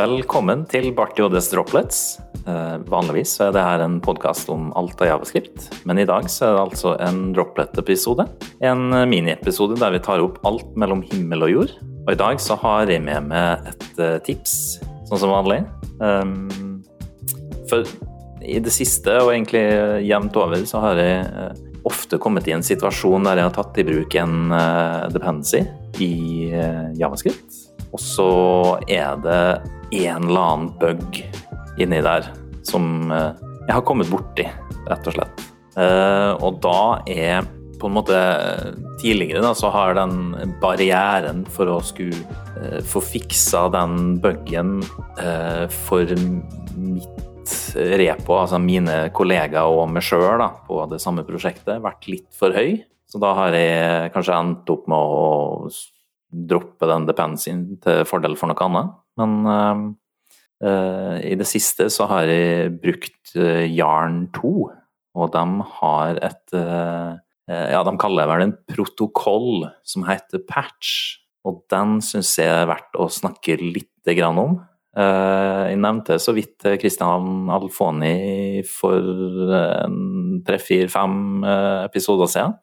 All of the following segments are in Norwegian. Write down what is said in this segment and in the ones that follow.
Velkommen til Barty Oddes Droplets. Eh, vanligvis er det her en podkast om alt av javascript, men i dag så er det altså en droplet-episode. En miniepisode der vi tar opp alt mellom himmel og jord. Og i dag så har jeg med meg et uh, tips, sånn som vanlig. Um, for i det siste, og egentlig jevnt over, så har jeg uh, ofte kommet i en situasjon der jeg har tatt i bruk en dependency i javascript og så er det en eller annen bug inni der som eh, jeg har kommet borti, rett og slett. Eh, og da er på en måte Tidligere da, så har den barrieren for å skulle uh, få fiksa den bugen for mitt repo, altså mine kollegaer og meg sjøl på det samme prosjektet, vært litt for høy. Så da har jeg kanskje endt opp med å droppe den dependensyen til fordel for noe annet. Men uh, i det siste så har jeg brukt uh, Jarn 2, og de har et uh, Ja, de kaller det vel en protokoll som heter patch, og den syns jeg er verdt å snakke litt grann om. Jeg nevnte så vidt Christian Alfoni for tre-fire-fem episoder siden.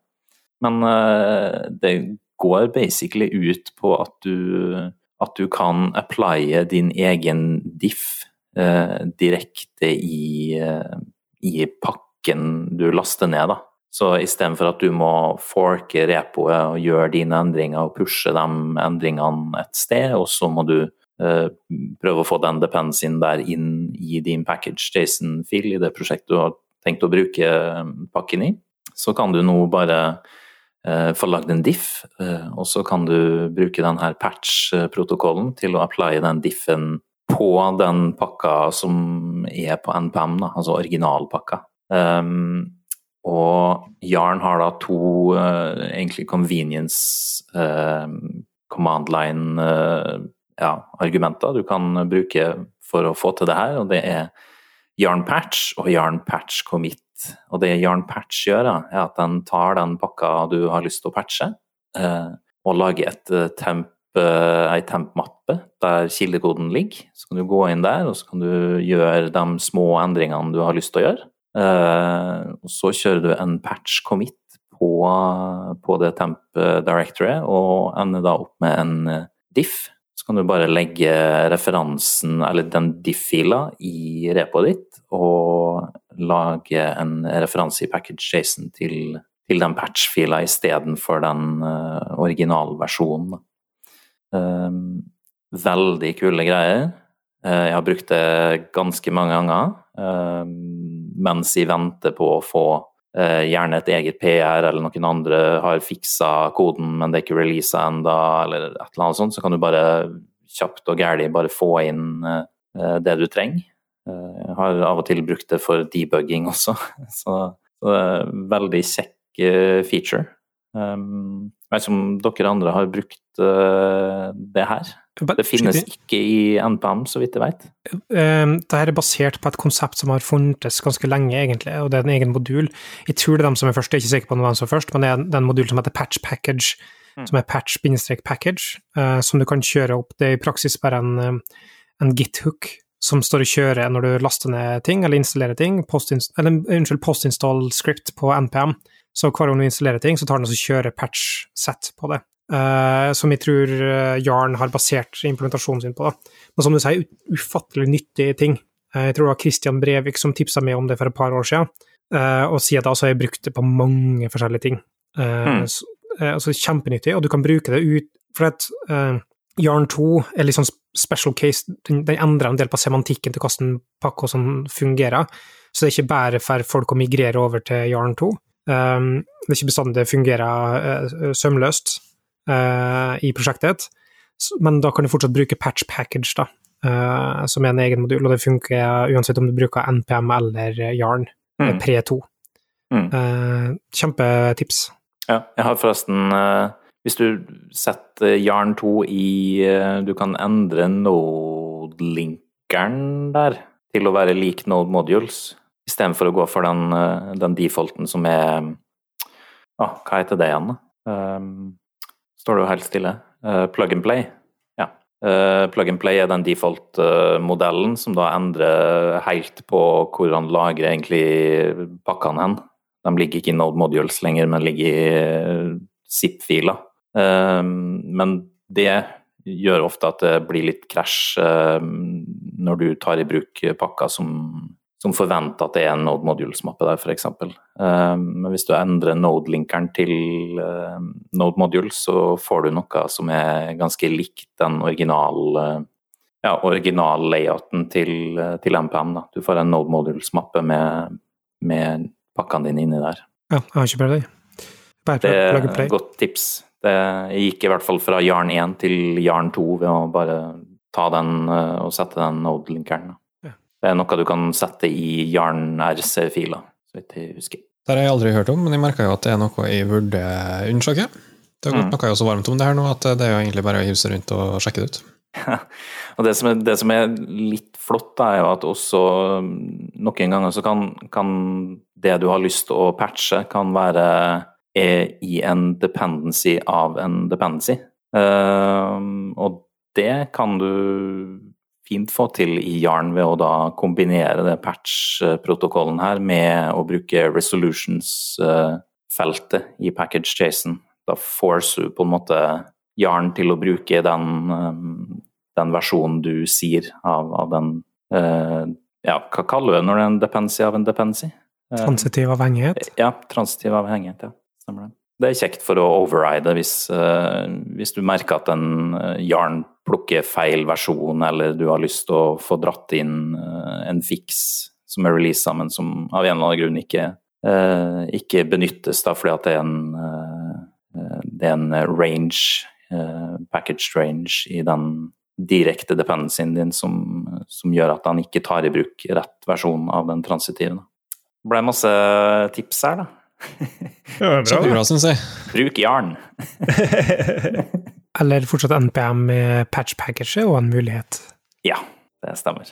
Men det går basically ut på at du, at du kan applye din egen diff eh, direkte i, eh, i, pakken du laster ned. da. Så istedenfor at du må forke repoet og gjøre dine endringer og pushe de endringene et sted, og så må du eh, prøve å få den dependencyen der inn i din package JSON-fil i det prosjektet du har tenkt å bruke eh, pakken i, så kan du nå bare Eh, få lagd en diff, eh, og så kan du bruke denne patch-protokollen til å applye den diffen på den pakka som er på NPM, da, altså originalpakka. Um, og Yarn har da to uh, egentlig convenience uh, command line-argumenter uh, ja, du kan bruke for å få til det her, og det er Yarn patch og Yarn patch commit og det Yarn Patch gjør, er at den tar den pakka du har lyst til å patche, eh, og lager et eh, temp, eh, ei temp-mappe der kildekoden ligger. Så kan du gå inn der, og så kan du gjøre de små endringene du har lyst til å gjøre. Og så kjører du en patch commit på, på det temp directoret, og ender da opp med en diff. Så kan du bare legge referansen, eller den diff-fila, i repoet ditt, og lage en referanse i package Jason til, til den patch-fila istedenfor den uh, originalversjonen. Um, veldig kule greier. Uh, jeg har brukt det ganske mange ganger uh, mens jeg venter på å få gjerne et eget PR, eller noen andre har fiksa koden, men det er ikke releasa enda, eller et eller annet sånt, så kan du bare kjapt og gæli bare få inn det du trenger. Jeg eh, har av og til brukt det for debugging også, så, så det er en veldig kjekk eh, feature. Um, jeg vet ikke om dere andre har brukt uh, det her. Det finnes ikke i NPM, så vidt jeg vet. Um, det her er basert på et konsept som har funtes ganske lenge, egentlig, og det er en egen modul. Jeg tror det er dem som er først, jeg er ikke sikker på hvem som er først, men det er en modul som heter patch package, mm. som er patch-package, uh, som du kan kjøre opp. Det er i praksis bare en, en git-hook som står og kjører når du laster ned ting eller installerer ting. Post eller, unnskyld, post-install script på NPM. Så hver gang du installerer ting, så tar den og kjører patch-set på det. Uh, som jeg tror uh, Jarn har basert implementasjonen sin på. Da. Men som du sier, ufattelig nyttige ting. Uh, jeg tror det var Christian Brevik som tipsa meg om det for et par år siden, og siden da så har jeg brukt det på mange forskjellige ting. Mm. Så, altså kjempenyttig, og du kan bruke det ut For at Yarn 2 er litt sånn special case, den, den endrer en del på semantikken til hvordan pakka fungerer. Så det er ikke bare for folk å migrere over til Yarn 2. Um, det er ikke bestandig det fungerer uh, sømløst uh, i prosjektet, men da kan du fortsatt bruke patch package, da, uh, som er en egen modul, og det funker uansett om du bruker NPM eller Yarn mm. pre 2. Mm. kjempetips. Ja, jeg har forresten hvis du setter Yarn 2 i eh, Du kan endre node-linkeren der til å være lik node modules, istedenfor å gå for den, eh, den defaulten som er ah, Hva heter det igjen? Um, står det jo helt stille. Uh, plug and play. Ja. Plug and play er den default-modellen som da endrer helt på hvor han lagrer egentlig pakkene hen. De ligger ikke i Node Modules lenger, men ligger i zip-filer. Men det gjør ofte at det blir litt krasj når du tar i bruk pakker som som forventer at det er en Node Modules-mappe der, f.eks. Uh, men hvis du endrer Node-linkeren til uh, Node Modules, så får du noe som er ganske likt den original, uh, ja, original layouten til, til, MPM. Da. Du får en Node Modules-mappe med, med pakkene dine inni der. Ja, jeg har ikke prøvd det. Det er et godt tips. Det gikk i hvert fall fra Jarn 1 til Jarn 2 ved å bare ta den og sette den Node-linkeren. Det er noe du kan sette i Jarn RC-filer, så vidt jeg husker. Det har jeg aldri hørt om, men jeg merka jo at det er noe jeg burde undersøke. Det har gått mm. noe jeg så varmt om det her nå at det er jo egentlig bare å hive seg rundt og sjekke det ut. og det som, er, det som, er, litt flott, er jo at også noen ganger så kan, kan det du har lyst til å patche, kan være i en dependency av en dependency. Uh, og det kan du fint få til i Yarn ved å da kombinere det patch-protokollen her med å bruke resolutions-feltet i package Jason. Da forcer du på en måte Yarn til å bruke den, den versjonen du sier av, av den uh, Ja, hva kaller du det når det er en dependency av en dependency? Uh, transitiv avhengighet? Ja, transitiv avhengighet. ja, det. Er kjekt for å override hvis, uh, hvis du merker at en jarn plukker feil versjon, eller du har lyst til å få dratt inn uh, en fiks som er releasa, men som av en eller annen grunn ikke, ikke benyttes da, fordi at det er en, det er en range, package range, i den direkte dependencyen din som, som, gjør at han ikke tar i bruk rett versjon av den transitive. Det ble masse tips her, da. Ja, bra. Kjempebra, syns jeg. Bruk jarn. Eller fortsatt NPM med patch package er jo en mulighet. Ja, det stemmer.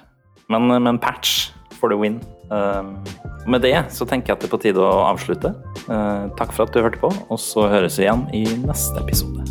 Men, men patch for the win. Uh, med det så tenker jeg at det er på tide å avslutte. Uh, takk for at du hørte på, og så høres vi igjen i neste episode.